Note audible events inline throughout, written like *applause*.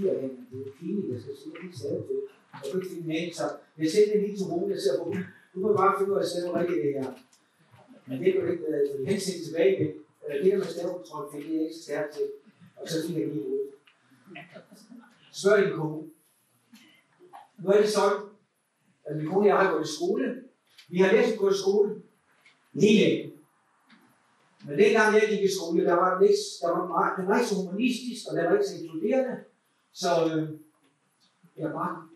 giver hende. Det er pinligt, jeg skal sige, at de sagde det. Jeg kunne ikke finde med, så jeg sendte lige til Rune, jeg ser på. Du må bare finde ud af at stave rigtigt det her. Men det kunne ikke øh, være henset tilbage igen. Øh, det her med stavekontrol fik jeg ikke så stærkt til. Og så fik jeg lige ud. Spørg din kone. Nu er det sådan, at min kone og jeg har gået i skole. Vi har næsten gået i skole lige længe. Men dengang jeg gik i skole, der var den ikke, der var meget, den var ikke så humanistisk, og der var ikke så inkluderende. Så øh, jeg bare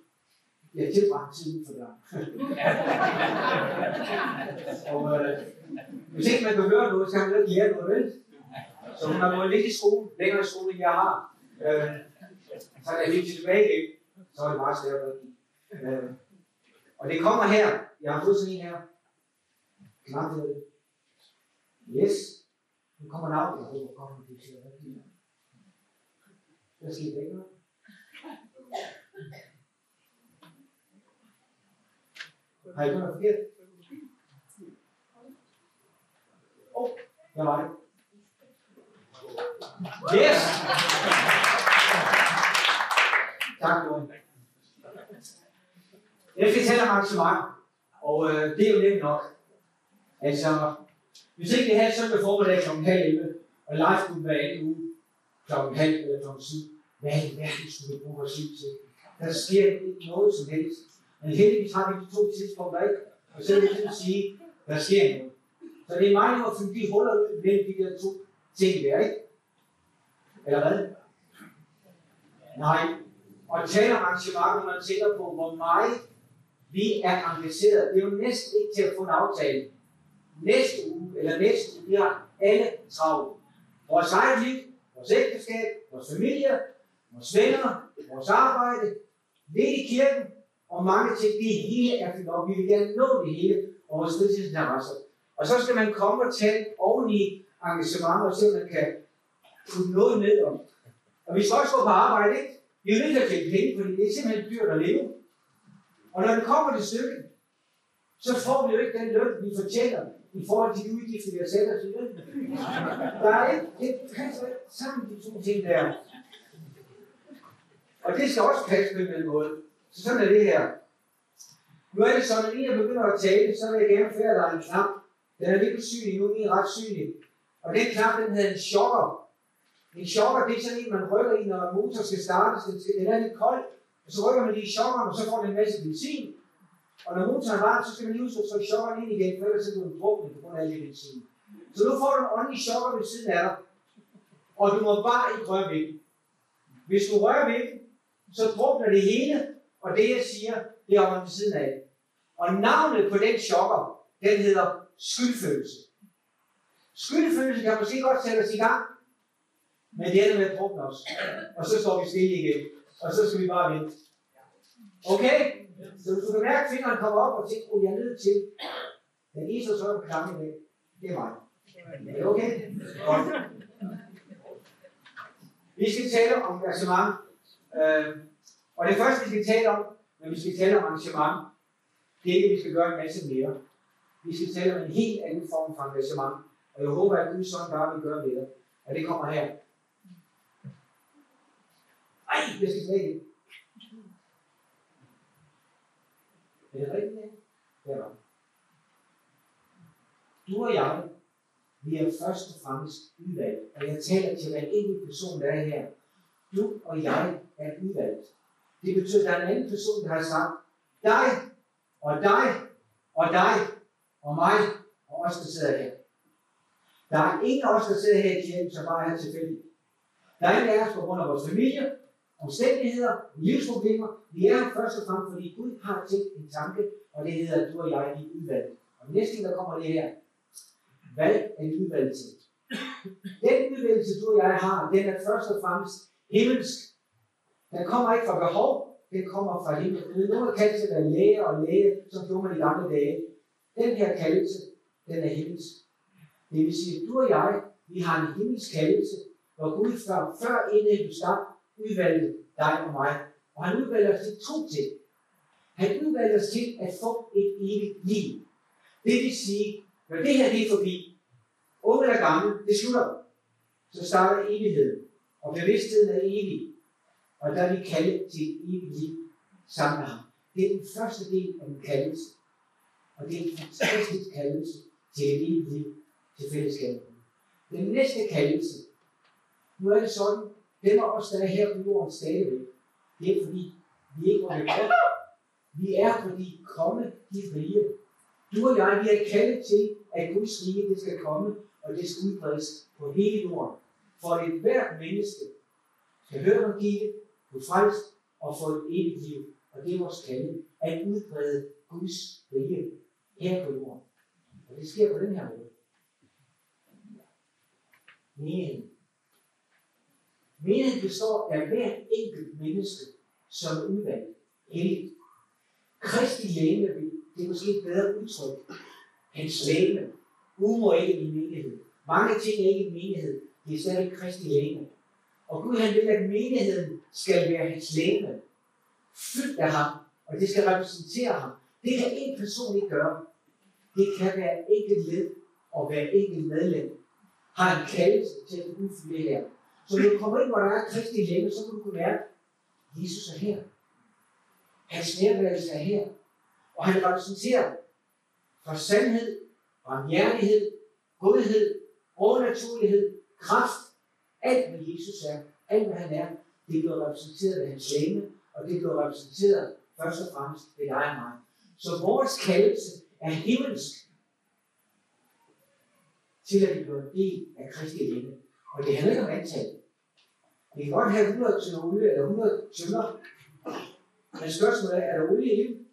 jeg tilbragte tiden for dig. *laughs* og øh, hvis ikke man kan høre noget, så kan man ikke lære noget, vel? Så hun har gået lidt i skole, længere i skole, end jeg har. Øh, så er jeg helt tilbage igen, så er det meget stærkt. Øh, og det kommer her. Jeg har fået sådan en her. Knap det. Yes. Nu kommer navnet. Jeg håber, kommer det til at være Hvad sker der ikke noget? Har I gjort noget forkert? Åh, oh, jeg var det. Yes! Tak, Johan. Jeg skal tale om arrangement, og øh, det er jo nemt nok. Altså, hvis ikke det her søndag formiddag kl. halv 11, og live skulle være anden uge kl. halv eller kl. 7, hvad i verden skulle vi bruge os liv til? Der sker ikke noget som helst. Men heldigvis har vi de to tidspunkter ikke, og så vil jeg ligesom sige, der sker noget. Så det er meget at fylde de huller ud mellem de der to ting der, ikke? Eller hvad? Nej. Og tale om når man tænker på, hvor meget vi er engageret. Det er jo næsten ikke til at få en aftale. Næste uge, eller næste uge, vi har alle travlt. Vores eget liv, vores ægteskab, vores familie, vores venner, vores arbejde, lidt i kirken, og mange ting, det hele er fyldt op. Vi vil gerne nå det hele, og vores fritidsinteresser. Og så skal man komme og tale oven i engagementer, og se, om man kan putte noget ned om. Og vi skal også gå på arbejde, ikke? Vi er nødt til at tjene penge, fordi det er simpelthen dyrt at leve. Og når det kommer til stykket, så får vi jo ikke den løn, vi fortjener i forhold til de udgifter, vi har sat os i løn. Der er ikke, det passer ikke sammen, de to ting der. Og det skal også passe på en måde. Så sådan er det her. Nu er det sådan, at inden jeg begynder at tale, så vil jeg gerne føre dig en knap. Den er lidt usynlig nu, den er ret synlig. Og den knap, den hedder en chokker. En chokker, det er sådan en, man rykker i, når en motor skal startes. Den er lidt kold, og så rykker man lige i chokkeren, og så får den en masse benzin. Og når motoren er varm, så skal man lige huske at trykke chokkeren ind igen, for ellers er du en drukne på grund af alt det benzin. Så nu får du en åndelig chokker ved siden af dig, og du må bare ikke røre ved den. Hvis du rører ved den, så drukner det hele, og det jeg siger, det er om ved siden af. Og navnet på den chokker, den hedder skyldfølelse. Skyldfølelse kan måske godt sætte os i gang, men det ender med at drukne os. Og så står vi stille igen. Og så skal vi bare vente. Okay? Så du kan mærke, at fingeren kommer op og tænker, at jeg er nødt til. Den eneste, så er på klammen dag. Det er mig. Er det okay? Godt. Vi skal tale om engagement. Øh, og det første, vi skal tale om, når vi skal tale om arrangement, det er ikke, at vi skal gøre en masse mere. Vi skal tale om en helt anden form for engagement. Og jeg håber, at Gud sådan bare vil gøre mere. Og det kommer her. Ej, jeg skal tilbage igen. Er det rigtigt? Ja, Du og jeg, vi er først og fremmest udvalgt. Og jeg taler til hver enkelt person, der er her. Du og jeg er udvalgt. Det betyder, at der er en anden person, der har sagt, dig og dig og dig og mig og os, der sidder her. Der er ingen af os, der sidder her i kirken, som bare er tilfældig. Der er ingen af os på grund af vores familie, omstændigheder, livsproblemer. Vi er her først og fremmest, fordi Gud har tænkt en tanke, og det hedder, at du og jeg er udvalgt. Og næste gang, der kommer det her, valg er udvalgelse. Den udvalgelse, du og jeg har, den er først og fremmest himmelsk. Den kommer ikke fra behov, den kommer fra himlen. Nu har kaldt sig læge og læge, som gjorde man i gamle dage. Den her kaldelse, den er himmelsk. Det vil sige, at du og jeg, vi har en himmelsk kaldelse, hvor Gud før, før inden du skabte, udvalgte dig og mig. Og han udvalgte os til to ting. Han udvalgte os til at få et evigt liv. Det vil sige, når det her det er forbi, unge eller gamle, det slutter. Så starter evigheden. Og bevidstheden er evig. Og der er vi kaldet til et evigt liv sammen med ham. Det er den første del af en kaldelse. Og det er en fantastisk kaldelse til et evigt liv til fællesskabet. Den næste kaldelse, nu er det sådan, dem af os, der er her på jorden stadigvæk, det er fordi, vi ikke var med. Vi er fordi, de komme, de rige. Du og jeg, vi er kaldet til, at Guds rige, det skal komme, og det skal udbredes på hele jorden. For et hvert menneske kan høre om det, få frelst og få et evigt liv. Og det er vores kalde, at udbrede Guds rige her på jorden. Og det sker på den her måde. Menigheden. Menigheden består af hver enkelt menneske, som er udvalgt. Heldigt. Kristi læme, det er måske et bedre udtryk. Hans læme. Humor ikke i menighed. Mange ting er ikke i menighed. Det er stadig Kristi læme. Og Gud han vil, at menigheden skal være hans læme. Fyldt af ham. Og det skal repræsentere ham. Det kan en person ikke gøre. Det kan være enkelt led og være enkelt medlem. Har en kaldelse til at udfylde det her. Så når du kommer ind, hvor der er Kristi læme, så kan du kunne mærke, at Jesus er her. Hans nærværelse er her. Og han repræsenterer for sandhed, barmhjertighed, godhed, overnaturlighed, kraft, alt hvad Jesus er, alt hvad han er, det bliver repræsenteret ved hans læme, og det bliver repræsenteret først og fremmest ved dig og mig. Så vores kaldelse er himmelsk til at vi bliver en del af Kristi læme. Og det handler ikke om antal. Vi kan godt have 100 tønder olie eller 100 tønder. Men spørgsmålet er, er der olie i dem?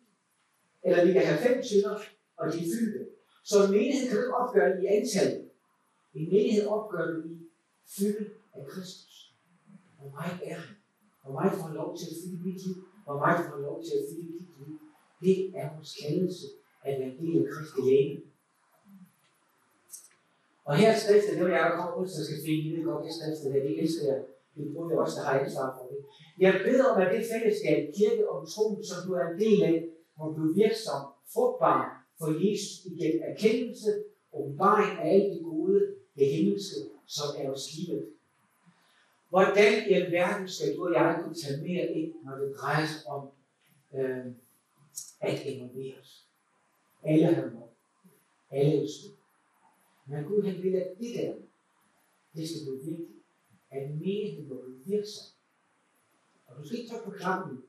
Eller vi kan have 5 tønder, og de er fyldte. Så en menighed kan du ikke opgøre i antal. En menighed opgør du i fylde af Kristus. Hvor meget er han? Hvor meget får han lov til at fylde mit liv? Hvor meget får han lov til at fylde dit liv? Det er vores kaldelse at være del af Kristi læge. Og her er skriftet, det var jeg, der kommer så skal finde, I ved godt, det skriftet her, det elsker jeg. Det bruger jeg også, der har ansvar for det. Jeg beder om, at det fællesskab, kirke og tro, som du er en del af, må blive virksom, frugtbar for Jesus igennem erkendelse, åbenbaring af alt det gode, det himmelske, som er os livet. Hvordan i alverden skal du og jeg kunne tage mere ind, når det drejer sig om øh, at involveres? Alle har mål. Alle er ønsker. Men Gud han vil, at det der, det skal blive vigtigt. At menigheden må blive virksom. Og du skal ikke tage på krampen.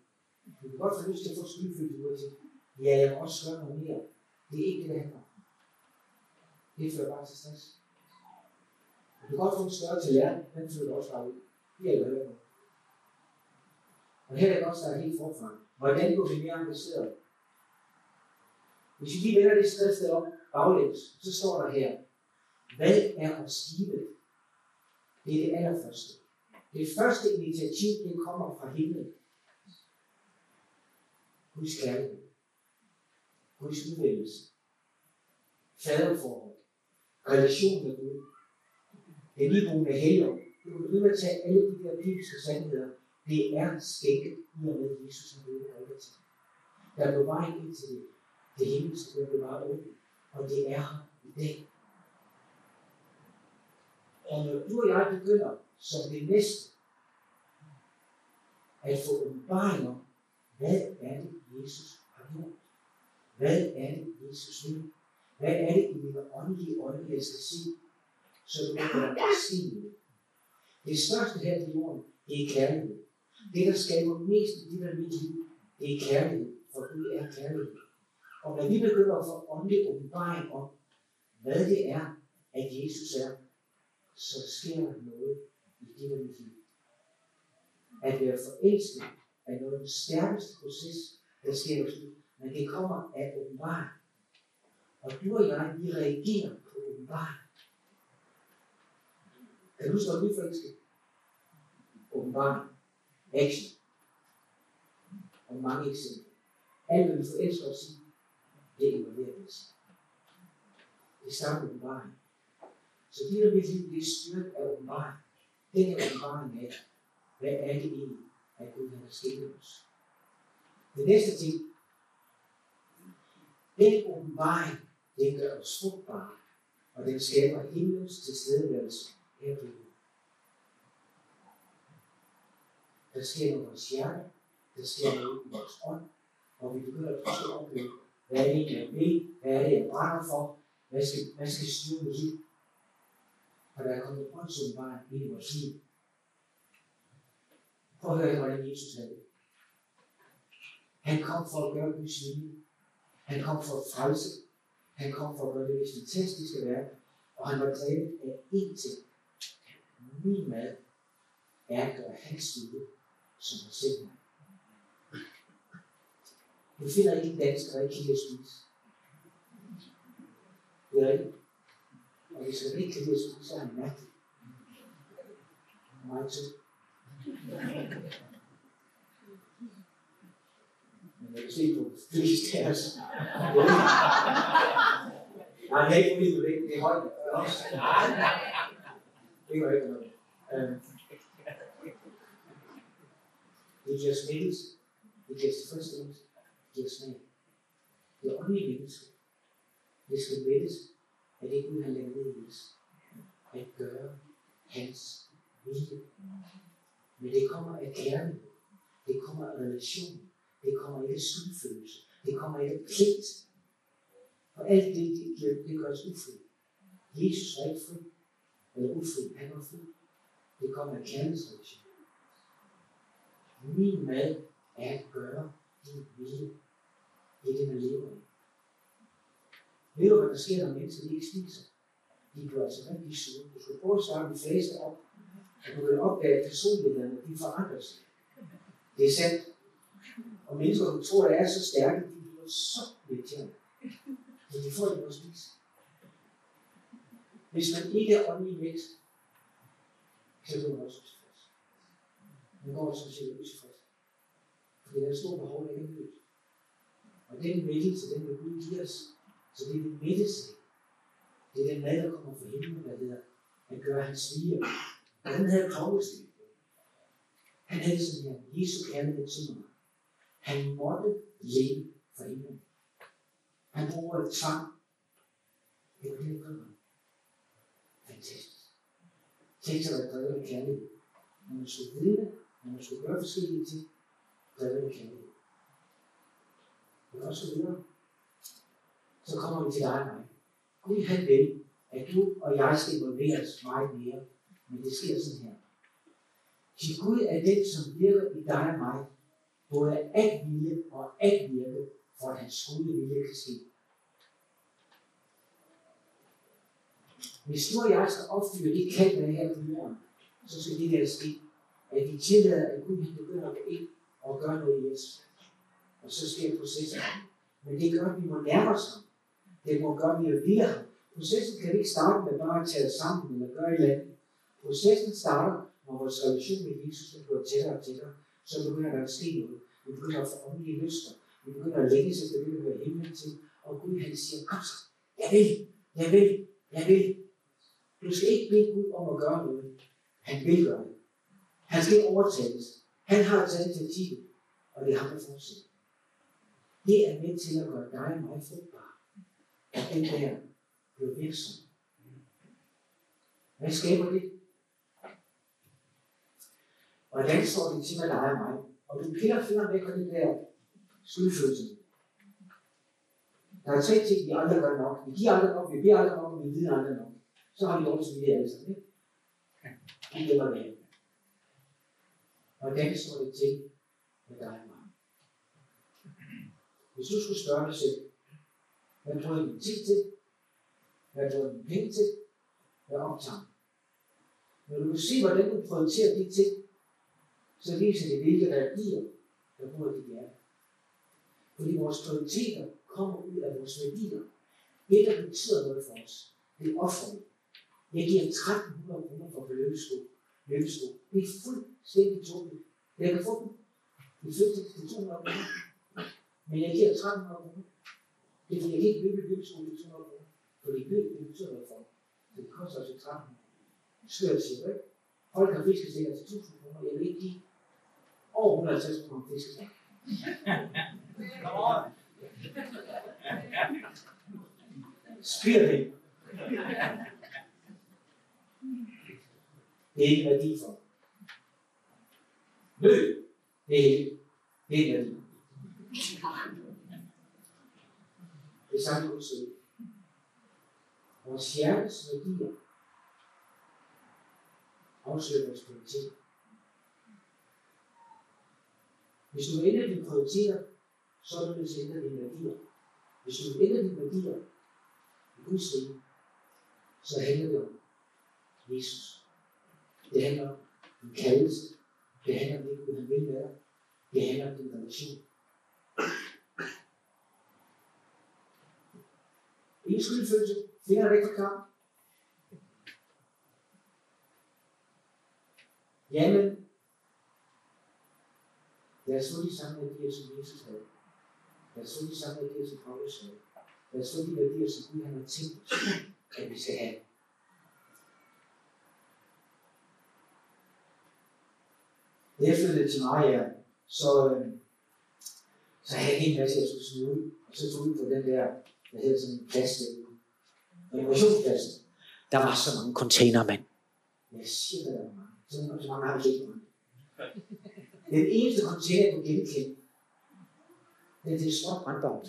Du kan godt få lyst til at få skyldfyldt ud til. Ja, jeg må også gøre noget mere. Det er ikke det, det handler om. Det fører bare til stress. Det kan godt få en større tallerken, den den flytter også bare ud. Det er jo ikke Og her er det også, der er helt forfra. Hvordan går vi mere engageret? Hvis vi lige vender det skrift op baglæns, så står der her, hvad er os givet? Det er det allerførste. Det første initiativ, det kommer fra himlen. Guds kærlighed. Guds udvælgelse. Faderforhold. Relation med Gud. Den iboende helgen. Du kan begynde at tage alle de der bibelske sandheder. Det er skænket i og med Jesus, som døde på til. Der blev vejen ind til det. Det himmelske, der blev bare åbent. Og det er her i dag. Og når du og jeg begynder som det næste at få åbenbaring om, hvad er det, Jesus har gjort? Hvad er det, Jesus vil? Hvad er det i mine åndelige øjne, jeg skal se, så du kan være det? Det største her i jorden, det er kærlighed. Det, der skaber mest i dit og mit liv, det er kærlighed. For Gud er kærlighed. Og når vi begynder at få åndelig åbenbaring om, hvad det er, at Jesus er, så sker der noget i dit og mit liv. At være forelsket er noget af den stærkeste proces, der sker hos Gud. Men det kommer af åbenbaring. Og du og jeg, vi reagerer på åbenbaring. Kan du så når du er forelsket? Action. Og mange eksempler. Alt, hvad vi forelsker os i, det involverer os. Det starter med åbenbaring. Så det der mit liv bliver styret af åbenbaring. Den er åbenbaring af, hvad er det egentlig, at Gud har skænket os. Det næste ting, den åbenbaring, den gør os frugtbare, og den skaber himlens tilstedeværelse her på. Der sker noget i vores hjerte. Der sker noget i vores ånd. Og vi begynder at forstå at opleve, hvad er det jeg vil? Hvad er det, jeg brænder for? Hvad skal, hvad skal styre mit liv? Og der er kommet åndsåbenbaring ind i vores liv. Prøv at høre, hvordan Jesus havde det. Han kom for at gøre Guds vilje. Han kom for at frelse. Han kom for at gøre det hvis det skal være. Og han var drevet af én ting. Min mad er at gøre hans vilje, som har selv mig. Du finder ikke en dansk, der ikke kan lide at spise. Det er rigtigt. Og hvis han ikke kan lide at spise, så er han mærkelig. Meget tødt. Men jeg kan se på de fleste af os. Nej, det er ikke fordi, det det er højt. Nej, nej, nej ikke rigtig noget. Um, Det just smittelse. Det just tilfredsstillelse. Det giver smag. Det er åndelige mennesker. Det skal mættes, at det Gud har lavet ned i os. At gøre hans vilje. Men det kommer af kærlighed. Det kommer af relation. Det kommer ikke af skyldfølelse. Det kommer ikke af pligt. Og alt det, det, det, gør os ufri. Jesus er ikke fri. Eller ufuld Han var fri. Det kommer af kærlighedsrelation. Min mad er at gøre din vilje. Det er det, man lever i. Ved du, hvad der sker, når mennesker ikke spiser? De bliver altså rigtig sure. Du skal prøve at starte en fase op, og du vil opdage, at personlighederne de forandrer sig. Det er sandt. Og mennesker, du tror, der er så stærke, de bliver så irriterende. Men de får ikke noget at spise. Hvis man ikke er åndelig vækst, kan man også tilfreds. Man går også siger utilfreds. Fordi der er et stort behov, der ikke er løst. Og den mættelse, den vil Gud give os. Så det vil mætte sig. Det er den mad, der kommer fra himlen, der hedder at gøre hans vilje. Og han havde kongestil. Han havde det sådan her. Jesu kærlighed til mig. Han måtte leve for himlen. Han bruger et tvang. Det var det, der Fantastisk. Tænk sig at være drevet af kærlighed. Når man skulle vidne, når man skulle gøre forskellige ting, drevet af kærlighed. Og så videre. Så kommer vi til dig og mig. Gud han vil, at du og jeg skal involveres meget mere. Men det sker sådan her. Til Gud er den, som virker i dig og mig, både at vilje og at virke, for at hans gode vilje kan ske. Hvis du og jeg skal opfylde det kald, der er her på jorden, så skal det der ske, at vi tillader, at Gud han begynder at gå ind og gøre noget i os. Og så sker processen. Men det gør, at vi må nærme os ham. Det må gøre, at vi er vilde ham. Processen kan vi ikke starte med bare at tage os sammen eller gøre et eller andet. Processen starter, når vores relation med Jesus bliver tættere og tættere. Så begynder der at ske noget. Vi begynder at få åndelige lyster. Vi begynder at længe sig det, der hører himlen til. Og Gud han siger, kom så, jeg vil, jeg vil, jeg vil. Du skal ikke bede Gud om at gøre noget. Han vil gøre det. Han skal ikke overtales. Han har taget initiativet, og det har han fortsat. Det er med til at gøre dig og mig frugtbar. At den der bliver virksom. Hvad skaber det? Hvordan står det til med dig og mig? Og du piller fingeren væk fra det der skyldfølelse. Der er tre ting, vi aldrig gør nok. Vi giver aldrig nok, vi bliver aldrig nok, vi vidner aldrig nok. Så har vi dårligt som vi alle sammen. Ikke? Det hjælper det. Hvordan står det til med dig og mig? Hvis du skulle spørge dig selv, hvad bruger din tid til? Hvad bruger din penge til? Hvad optager Når du kan se, hvordan du prioriterer de ting, så viser det, hvilke værdier, der bruger dit hjerte. Fordi vores prioriteter kommer ud af vores værdier. Det, der betyder noget for os, det er offeret. Jeg giver 1300 kroner for løbesko. løbesko. Det er fuldstændig tåbeligt. Jeg kan få dem. I fødsel til 200 kroner. Men jeg giver 1300 kroner. Det er fordi, jeg kan ikke løbe løbesko til 200 kroner. Fordi løb, det betyder noget for mig. Det koster altså 1300 Skørt siger ikke? Folk har fiskestikker til 1000 kroner. Jeg vil ikke give over 150 kroner fiskestikker. Spir det. Det er ikke værdi for. Løb. Det er heldigt. Det er værdi. Det er samme Guds ord. Vores hjertes værdier afslører vores prioriteter. Hvis du ændrer dine prioriteter, så er du nødt til at ændre dine værdier. Hvis du ændrer dine værdier i Guds rige, så handler det om Jesus. Det handler om en kaldelse. Det handler om det, Gud han vil være. Det handler om din relation. Ingen skyldfølelse. Finder væk fra kamp. Jamen, lad os få de samme værdier, som Jesus havde. Lad os få de samme værdier, som Paulus havde. Lad os få de værdier, som Gud han har tænkt os, at vi skal have. Da jeg flyttede til Maria, så, øh, så havde jeg en masse, jeg skulle smide ud. Og så tog ud på den der, hvad hedder sådan en plads derude. Innovationspladsen. Der var så mange container, mand. Jeg siger, der var mange. Så så mange har vi ikke mange. Den eneste container, jeg kunne genkende, det er det småt brandbart.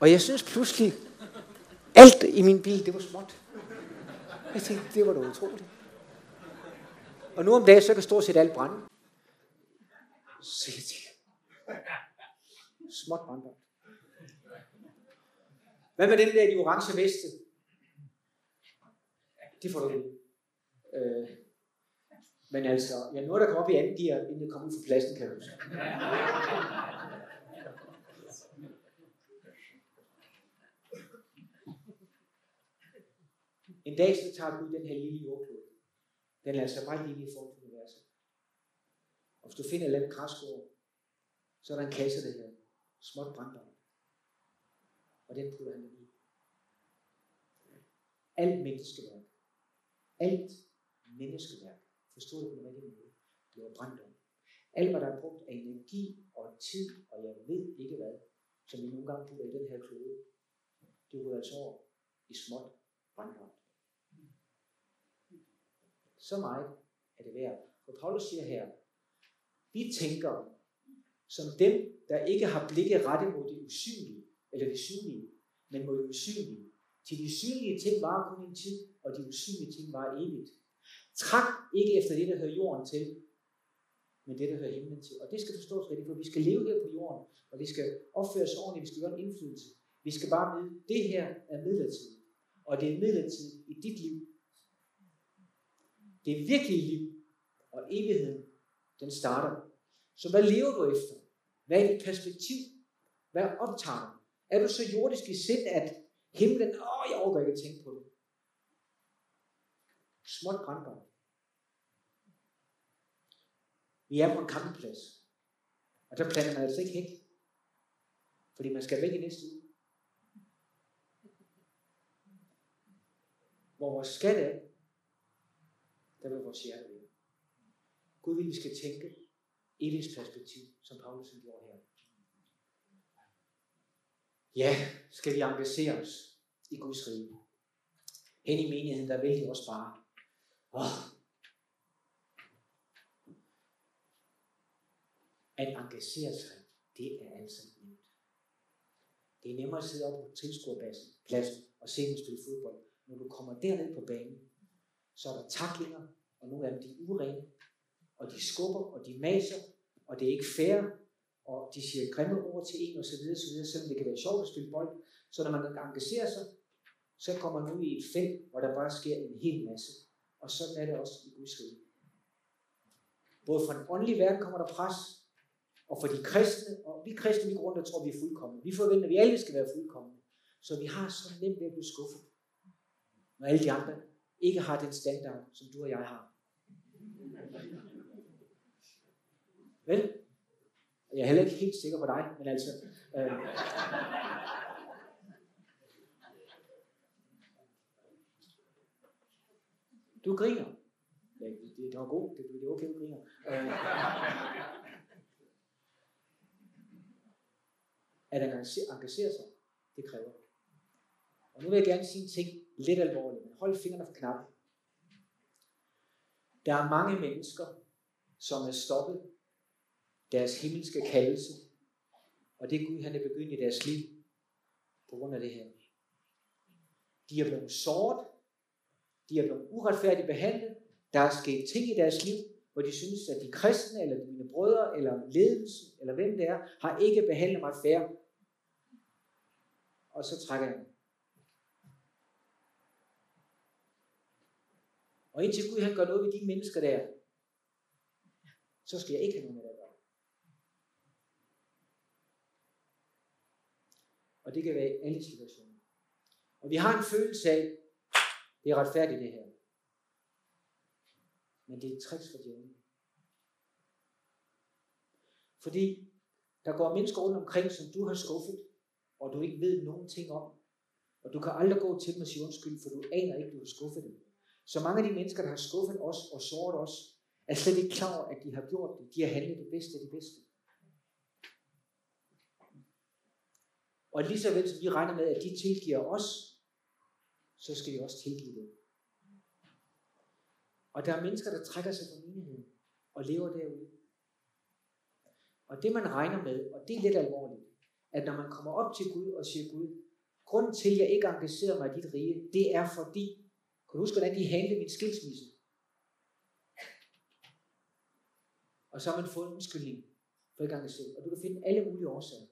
Og jeg synes pludselig, alt i min bil, det var småt. Jeg tænkte, det var da utroligt. Og nu om dagen, så kan stort set alt brænde. Så jeg tænkte, småt brandbart. Hvad med den der i de orange veste? Det får du ikke. Øh, men altså, jeg ja, nåede der komme op i anden gear, inden jeg kom ud fra pladsen, kan jeg huske. En dag så tager Gud den her lille jordklod den er altså meget lille i forhold til universet. Og hvis du finder et eller andet græsgård, så er der en kasse, der hedder småt brandbart. Og den putter han i. Alt menneskeværk. Alt menneskeværk. Forstod du på den rigtige måde? Det var brændt om. Alt, hvad der er brugt af energi og tid, og jeg ved ikke hvad, som vi nogle gange putter i den her klode, det ryger altså over i småt brandbart. Så meget er det værd. For Paulus siger her, vi tænker som dem, der ikke har blikket rettet mod det usynlige, eller det synlige, men mod det usynlige. Til de synlige ting var kun en tid, og de usynlige ting var evigt. Træk ikke efter det, der hører jorden til, men det, der hører himlen til. Og det skal forstås rigtigt, for vi skal leve her på jorden, og vi skal opføre os ordentligt, vi skal gøre en indflydelse. Vi skal bare vide, det her er midlertidigt, og det er midlertidigt i dit liv. Det er liv, og evigheden, den starter. Så hvad lever du efter? Hvad er dit perspektiv? Hvad optager du? Er du så jordisk i sind, at himlen, åh, jeg overgår ikke at tænke på det. Småt brandbart. Vi er på en kampplads, Og der planer man altså ikke hæk. Fordi man skal væk i næste uge. Hvor vores skat er, der vil vores hjerte være. Gud vil, vi skal tænke perspektiv, som Paulus gjorde her. Ja, skal vi engagere os i Guds rige. Hen i menigheden, der vil de også bare. Oh. At engagere sig, det er altså nemt. Det er nemmere at sidde op på tilskuerpladsen og se dem spille fodbold. Når du kommer derned på banen, så er der taklinger, og nogle af dem de er urene, og de skubber, og de maser, og det er ikke fair, og de siger grimme ord til en, og så videre, så videre, selvom det kan være sjovt at spille bold. Så når man engagerer sig, så kommer man ud i et felt, hvor der bare sker en hel masse. Og sådan er det også i Guds rige. Både fra den åndelige verden kommer der pres, og for de kristne, og vi kristne, vi går rundt og tror, vi er fuldkommende. Vi forventer, at vi alle skal være fuldkommende. Så vi har så nemt ved at blive skuffet, når alle de andre ikke har den standard, som du og jeg har. Vel? Jeg er heller ikke helt sikker på dig, men altså... Øh, du griner. Ja, det, det var godt. Det, det er okay, du griner. Øh, at engagere sig, det kræver. Og nu vil jeg gerne sige en ting lidt alvorligt, men hold fingrene for knappen. Der er mange mennesker, som er stoppet deres himmelske kaldelse, og det Gud han er begyndt i deres liv på grund af det her. De er blevet såret, de er blevet uretfærdigt behandlet, der er sket ting i deres liv, hvor de synes, at de kristne, eller mine brødre, eller ledelsen, eller hvem det er, har ikke behandlet mig fair. Og så trækker jeg Og indtil Gud han gør noget ved de mennesker der, så skal jeg ikke have noget med det at gøre. Og det kan være i alle situationer. Og vi har en følelse af, det er retfærdigt det her. Men det er et tricks for djævlen. Fordi der går mennesker rundt omkring, som du har skuffet, og du ikke ved nogen ting om. Og du kan aldrig gå til dem og sige undskyld, for du aner ikke, du har skuffet dem. Så mange af de mennesker, der har skuffet os og såret os, er slet ikke klar over, at de har gjort det. De har handlet det bedste af det bedste. Og lige så vel som vi regner med, at de tilgiver os, så skal vi også tilgive dem. Og der er mennesker, der trækker sig fra menigheden og lever derude. Og det man regner med, og det er lidt alvorligt, at når man kommer op til Gud og siger, Gud, grunden til, at jeg ikke engagerer mig i dit rige, det er fordi, kan du huske, hvordan de handlede min skilsmisse? Og så har man fået en undskyldning for gang selv. Og du kan finde alle mulige årsager.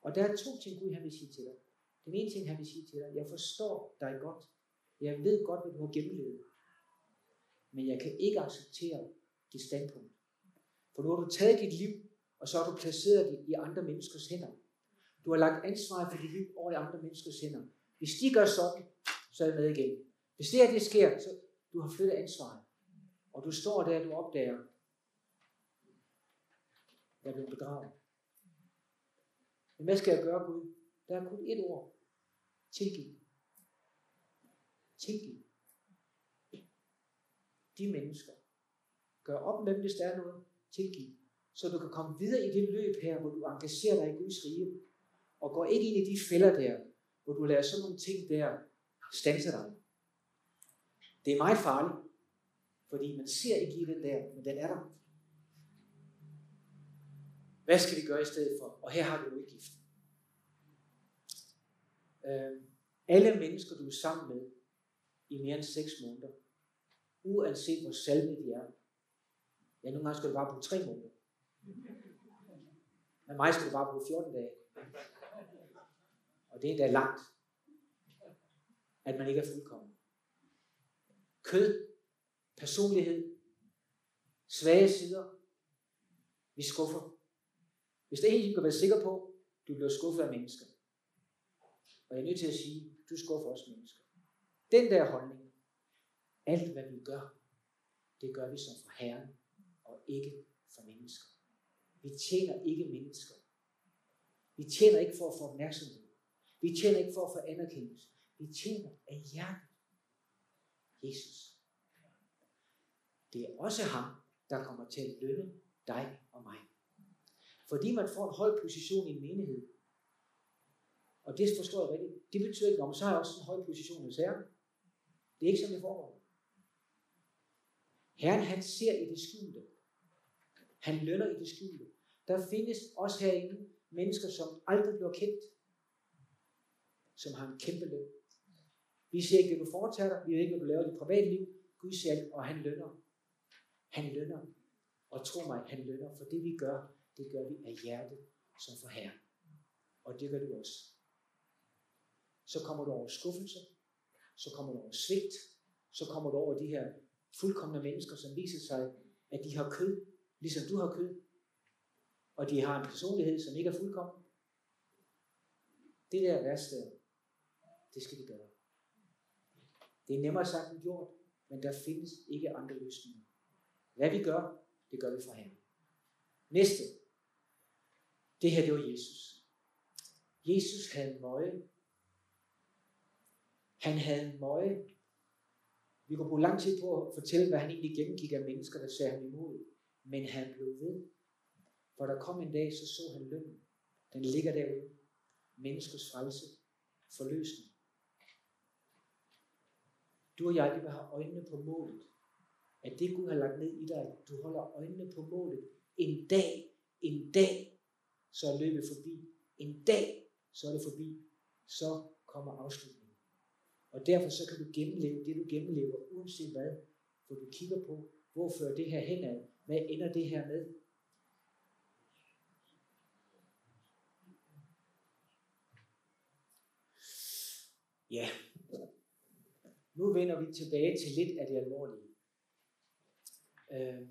Og der er to ting, Gud han vil sige til dig. Den ene ting, han vil sige til dig, jeg forstår dig godt. Jeg ved godt, hvad du har gennemlevet. Men jeg kan ikke acceptere dit standpunkt. For nu har du taget dit liv, og så har du placeret det i andre menneskers hænder. Du har lagt ansvaret for dit liv over i andre menneskers hænder. Hvis de gør sådan, så er jeg med igen. Hvis det her det sker, så du har flyttet ansvaret. Og du står der, og du opdager, jeg er begravet. Men hvad skal jeg gøre, Gud? Der er kun ét ord. Tilgiv. Tilgiv. De mennesker. Gør op med dem, hvis der er noget. Tilgiv. Så du kan komme videre i det løb her, hvor du engagerer dig i Guds rige. Og går ikke ind i de fælder der, hvor du lader sådan nogle ting der stanse dig. Det er meget farligt, fordi man ser ikke i den der, men den er der. Hvad skal vi gøre i stedet for? Og her har du udgift. Øh, alle mennesker, du er sammen med i mere end 6 måneder, uanset hvor salme de er, ja, nogle gange skal du bare bruge 3 måneder. Men mig skal du bare bruge 14 dage. Og det er endda langt, at man ikke er fuldkommen. Kød, personlighed, svage sider, vi skuffer. Hvis det er en, du kan være sikker på, du bliver skuffet af mennesker. Og jeg er nødt til at sige, du skuffer også mennesker. Den der holdning, alt hvad vi gør, det gør vi som for Herren, og ikke for mennesker. Vi tjener ikke mennesker. Vi tjener ikke for at få opmærksomhed. Vi tjener ikke for at få anerkendelse. Vi tjener af hjertet. Jesus. Det er også ham, der kommer til at lønne dig og mig. Fordi man får en høj position i en menighed. Og det forstår jeg rigtigt. Det betyder ikke, at så har jeg også en høj position hos Herren. Det er ikke sådan, det foregår. Herren, han ser i det skjulte. Han lønner i det skjulte. Der findes også herinde mennesker, som aldrig bliver kendt, som har en kæmpe løn. Vi ser ikke, hvad du foretager dig. Vi ved ikke, hvad du laver i dit privatliv. Gud ser alt, og han lønner. Han lønner. Og tro mig, han lønner, for det vi gør, det gør vi af hjertet som for Herren. Og det gør du også. Så kommer du over skuffelse, så kommer du over svigt, så kommer du over de her fuldkommende mennesker, som viser sig, at de har kød, ligesom du har kød, og de har en personlighed, som ikke er fuldkommen. Det der værste, det skal de gøre. Det er nemmere sagt end gjort, men der findes ikke andre løsninger. Hvad vi gør, det gør vi fra ham. Næste. Det her, det var Jesus. Jesus havde møje. Han havde møje. Vi kunne bruge lang tid på at fortælle, hvad han egentlig gennemgik af mennesker, der sagde ham imod. Men han blev ved. For der kom en dag, så så han lønnen. Den ligger derude. Menneskets frelse. Forløsning. Du og jeg, vi vil have øjnene på målet. at det Gud har lagt ned i dig, du holder øjnene på målet. En dag, en dag, så er løbet forbi. En dag, så er det forbi. Så kommer afslutningen. Og derfor så kan du gennemleve det, du gennemlever, uanset hvad. For du kigger på, hvor fører det her henad? Hvad ender det her med? Ja, nu vender vi tilbage til lidt af det alvorlige. Øh,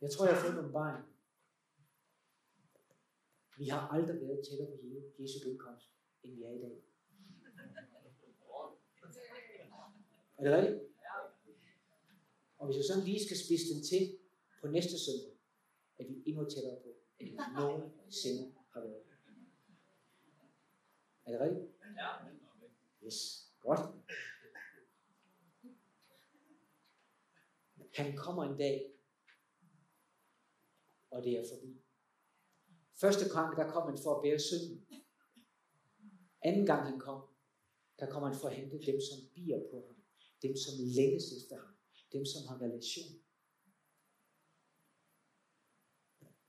jeg tror, jeg har fået nogle barn. Vi har aldrig været tættere på Jesu genkomst, end vi er i dag. Er det rigtigt? Og hvis jeg sådan lige skal spise den til på næste søndag, er vi endnu tættere på, end vi nogensinde har været. Er det rigtigt? Ja. Yes. Godt. Han kommer en dag, og det er forbi. Første gang, der kom han for at bære synden. Anden gang han kom, der kommer han for at hente dem, som bier på ham. Dem, som længes efter ham. Dem, som har relation.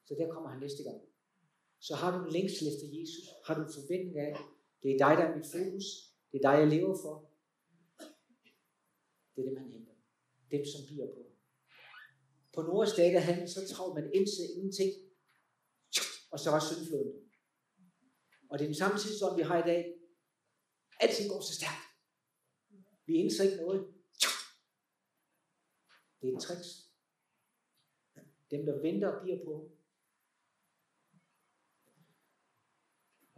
Så der kommer han næste gang. Så har du en længsel efter Jesus. Har du en forventning af, det er dig, der er mit fokus. Det er dig, jeg lever for. Det er det, man henter. Dem, som bliver på. På Nords dage, der havde så travlt, man indsede ingenting. Og så var syndfloden. Og det er den samme tidsånd, vi har i dag. Alting går så stærkt. Vi indser ikke noget. Det er et tricks. Dem, der venter og bliver på.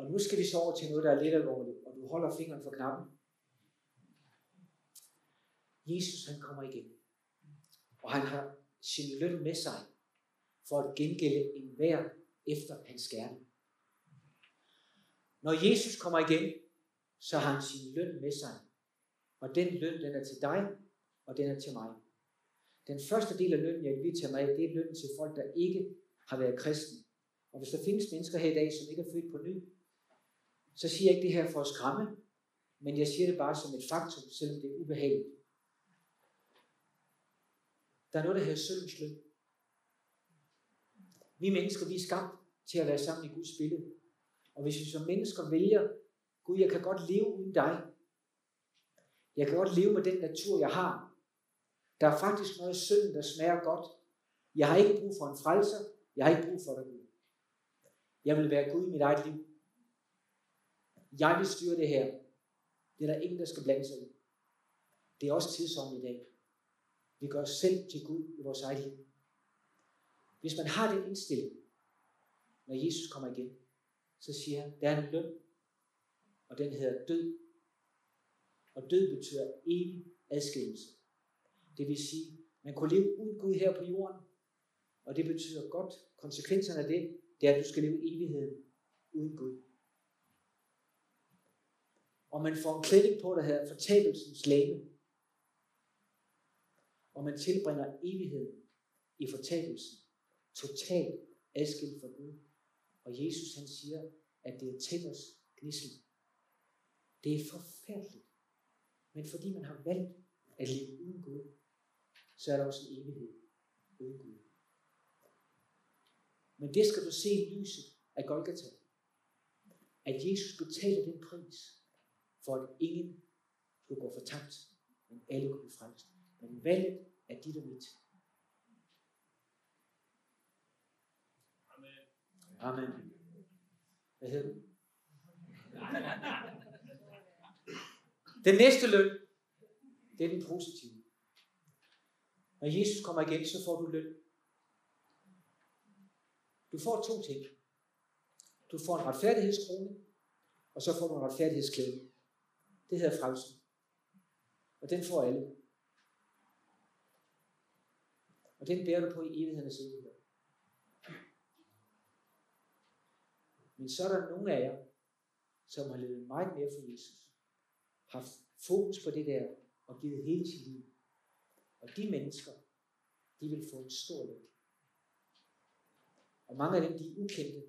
Og nu skal vi så over til noget, der er lidt alvorligt, og du holder fingeren for knappen. Jesus, han kommer igen. Og han har sin løn med sig, for at gengælde enhver efter hans gerne. Når Jesus kommer igen, så har han sin løn med sig. Og den løn, den er til dig, og den er til mig. Den første del af lønnen, jeg vil tage mig af, det er lønnen til folk, der ikke har været kristne. Og hvis der findes mennesker her i dag, som ikke er født på ny, så siger jeg ikke det her for at skræmme, men jeg siger det bare som et faktum, selvom det er ubehageligt. Der er noget, der hedder syndens løn. Vi mennesker, vi er skabt til at være sammen i Guds billede. Og hvis vi som mennesker vælger, Gud, jeg kan godt leve uden dig. Jeg kan godt leve med den natur, jeg har. Der er faktisk noget synd, der smager godt. Jeg har ikke brug for en frelser. Jeg har ikke brug for dig, Gud. Jeg vil være Gud i mit eget liv. Jeg vil styre det her. Det er der ingen, der skal blande sig i. Det er også tidsånden i dag. Vi gør os selv til Gud i vores eget liv. Hvis man har den indstilling, når Jesus kommer igen, så siger han, der er en løn, og den hedder død. Og død betyder evig adskillelse. Det vil sige, man kunne leve uden Gud her på jorden, og det betyder godt, konsekvenserne af det, det er, at du skal leve evigheden uden Gud. Og man får en klædning på, der hedder fortabelsens læge. Og man tilbringer evigheden i fortabelsen. Totalt adskilt fra Gud. Og Jesus han siger, at det er tænders gnissel. Det er forfærdeligt. Men fordi man har valgt at leve uden Gud, så er der også en evighed uden Gud. Men det skal du se i lyset af Golgata. At Jesus betaler den pris, for at ingen skulle gå fortabt, men alle kunne blive frelst. Men valget er dit og mit. Amen. Amen. Hvad hedder du? Den næste løn, det er den positive. Når Jesus kommer igen, så får du løn. Du får to ting. Du får en retfærdighedskrone, og så får du en retfærdighedsklæde. Det hedder frelsen. Og den får alle. Og den bærer du på i evighedernes evighed. Men så er der nogle af jer, som har levet meget mere for Jesus. Haft fokus på det der, og givet hele sit liv. Og de mennesker, de vil få en stor lykke. Og mange af dem, de er ukendte.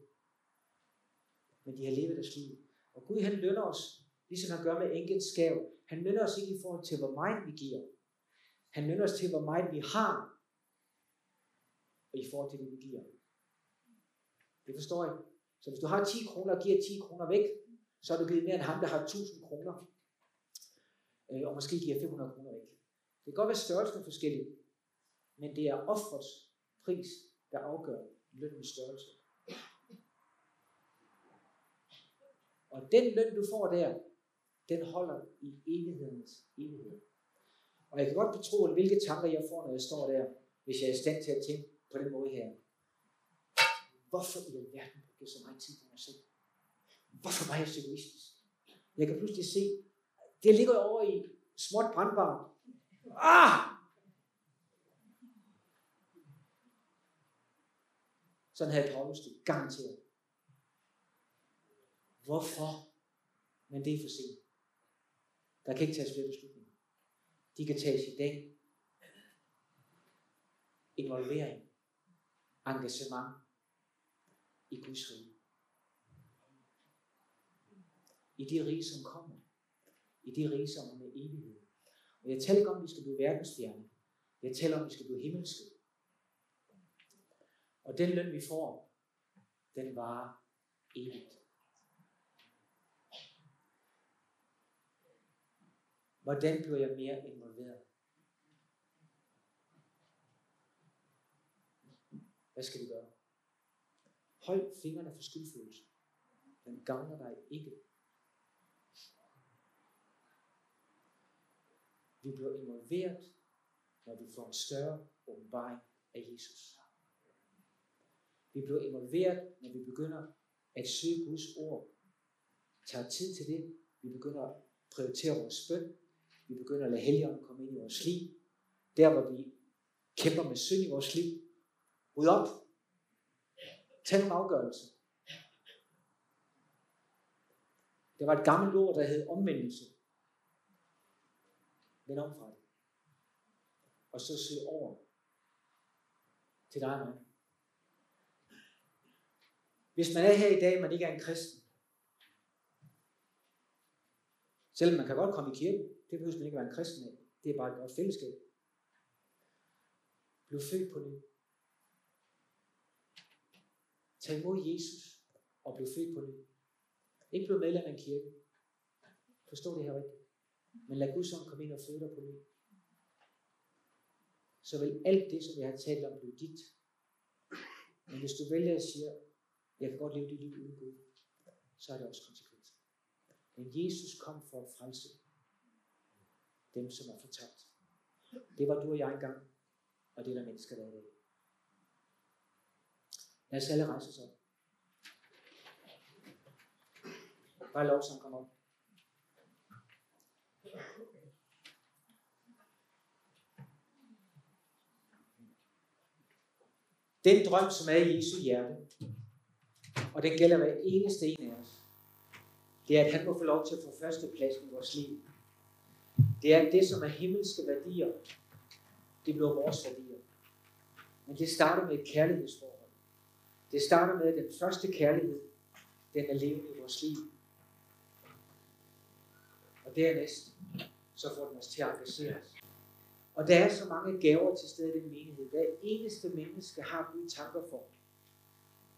Men de har levet deres liv. Og Gud han lønner os Ligesom han gør med enkelt skæv. Han lønner os ikke i forhold til, hvor meget vi giver. Han lønner os til, hvor meget vi har, og i forhold til det, vi giver. Det forstår jeg. Så hvis du har 10 kroner og giver 10 kroner væk, så har du givet mere end ham, der har 1000 kroner, øh, og måske giver 500 kroner væk. Det kan godt være størrelsen er forskellig, men det er offrets pris, der afgør lønnens størrelse. Og den løn, du får der, den holder i evighedens evighed. Og jeg kan godt betro, hvilke tanker jeg får, når jeg står der, hvis jeg er i stand til at tænke på den måde her. Hvorfor i alverden brugte jeg så meget tid på mig selv? Hvorfor var jeg så egoistisk? Jeg kan pludselig se, det ligger over i småt brandbar. Ah! Sådan havde Paulus det garanteret. Hvorfor? Men det er for sent. Der kan ikke tages flere beslutninger. De kan tages i dag. Involvering. Engagement i Guds rige. I det rige, som kommer. I det rige, som er med evighed. Og jeg taler ikke om, at vi skal blive verdensstjerne. Jeg taler om, at vi skal blive himmelske. Og den løn, vi får, den var evigt. Hvordan bliver jeg mere involveret? Hvad skal vi gøre? Hold fingrene for skyldfølelse. Den gavner dig ikke. Vi bliver involveret, når vi får en større åbenbaring af Jesus. Vi bliver involveret, når vi begynder at søge Guds ord. Tager tid til det. Vi begynder at prioritere vores bøn. Vi begynder at lade helgen komme ind i vores liv. Der, hvor vi kæmper med synd i vores liv. Ryd op. Tag nogle afgørelser. Der var et gammelt ord, der hed omvendelse. Vend om fra det. Og så se over til dig og mig. Hvis man er her i dag, man ikke er en kristen, selvom man kan godt komme i kirke, det behøver man ikke være en kristen af. Det er bare et godt fællesskab. Bliv født på ny. Tag imod Jesus og bliv født på ny. Ikke bliv medlem af en kirke. Forstå det her rigtigt. Men lad Guds ånd komme ind og føde dig på ny. Så vil alt det, som jeg har talt om, blive dit. Men hvis du vælger at sige, jeg kan godt leve dit liv uden Gud, så er det også konsekvenser. Men Jesus kom for at frelse dem, som er fortabt. Det var du og jeg engang, og det er der mennesker, der er det. Lad os alle rejse os op. Bare lov, som kommer op. Den drøm, som er i Jesu hjerte, og den gælder hver eneste en af os, det er, at han må få lov til at få førstepladsen i vores liv. Det er det, som er himmelske værdier. Det bliver vores værdier. Men det starter med et kærlighedsforhold. Det starter med, at den første kærlighed, den er levende i vores liv. Og dernæst, så får den os til at engagere os. Og der er så mange gaver til stede i den menighed. Hver eneste menneske har Gud tanker for.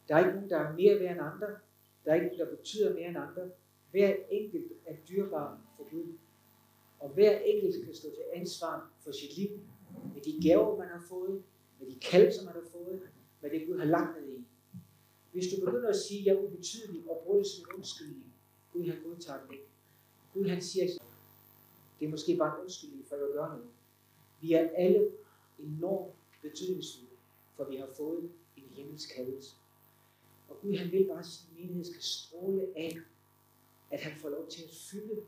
Der er ikke nogen, der er mere værd end andre. Der er ikke nogen, der betyder mere end andre. Hver enkelt er dyrbar for Gud. Og hver enkelt kan stå til ansvar for sit liv, med de gaver, man har fået, med de kald, som man har fået, med det Gud har lagt ned i. Hvis du begynder at sige, at jeg er ubetydelig, og bruger det som en undskyldning, Gud han modtager det ikke. Gud han siger ikke, det er måske bare en undskyldning for at gøre noget. Vi er alle enormt betydningsfulde, for vi har fået en himmelsk kaldelse. Og Gud han vil bare, at sin menighed skal stråle af, at han får lov til at fylde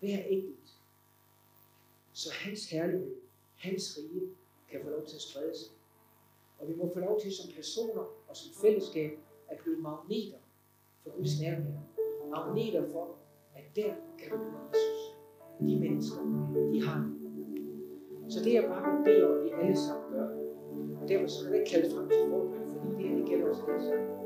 hver enkelt. Så hans herlighed, hans rige, kan få lov til at sprede sig. Og vi må få lov til som personer og som fællesskab at blive magneter for Guds nærvær. Magneter for, at der kan du møde Jesus. De mennesker, de har Så det er bare vil bede om, at vi alle sammen gør. Og derfor så er det ikke kaldt frem til forbøn, fordi det her det gælder os alle sammen.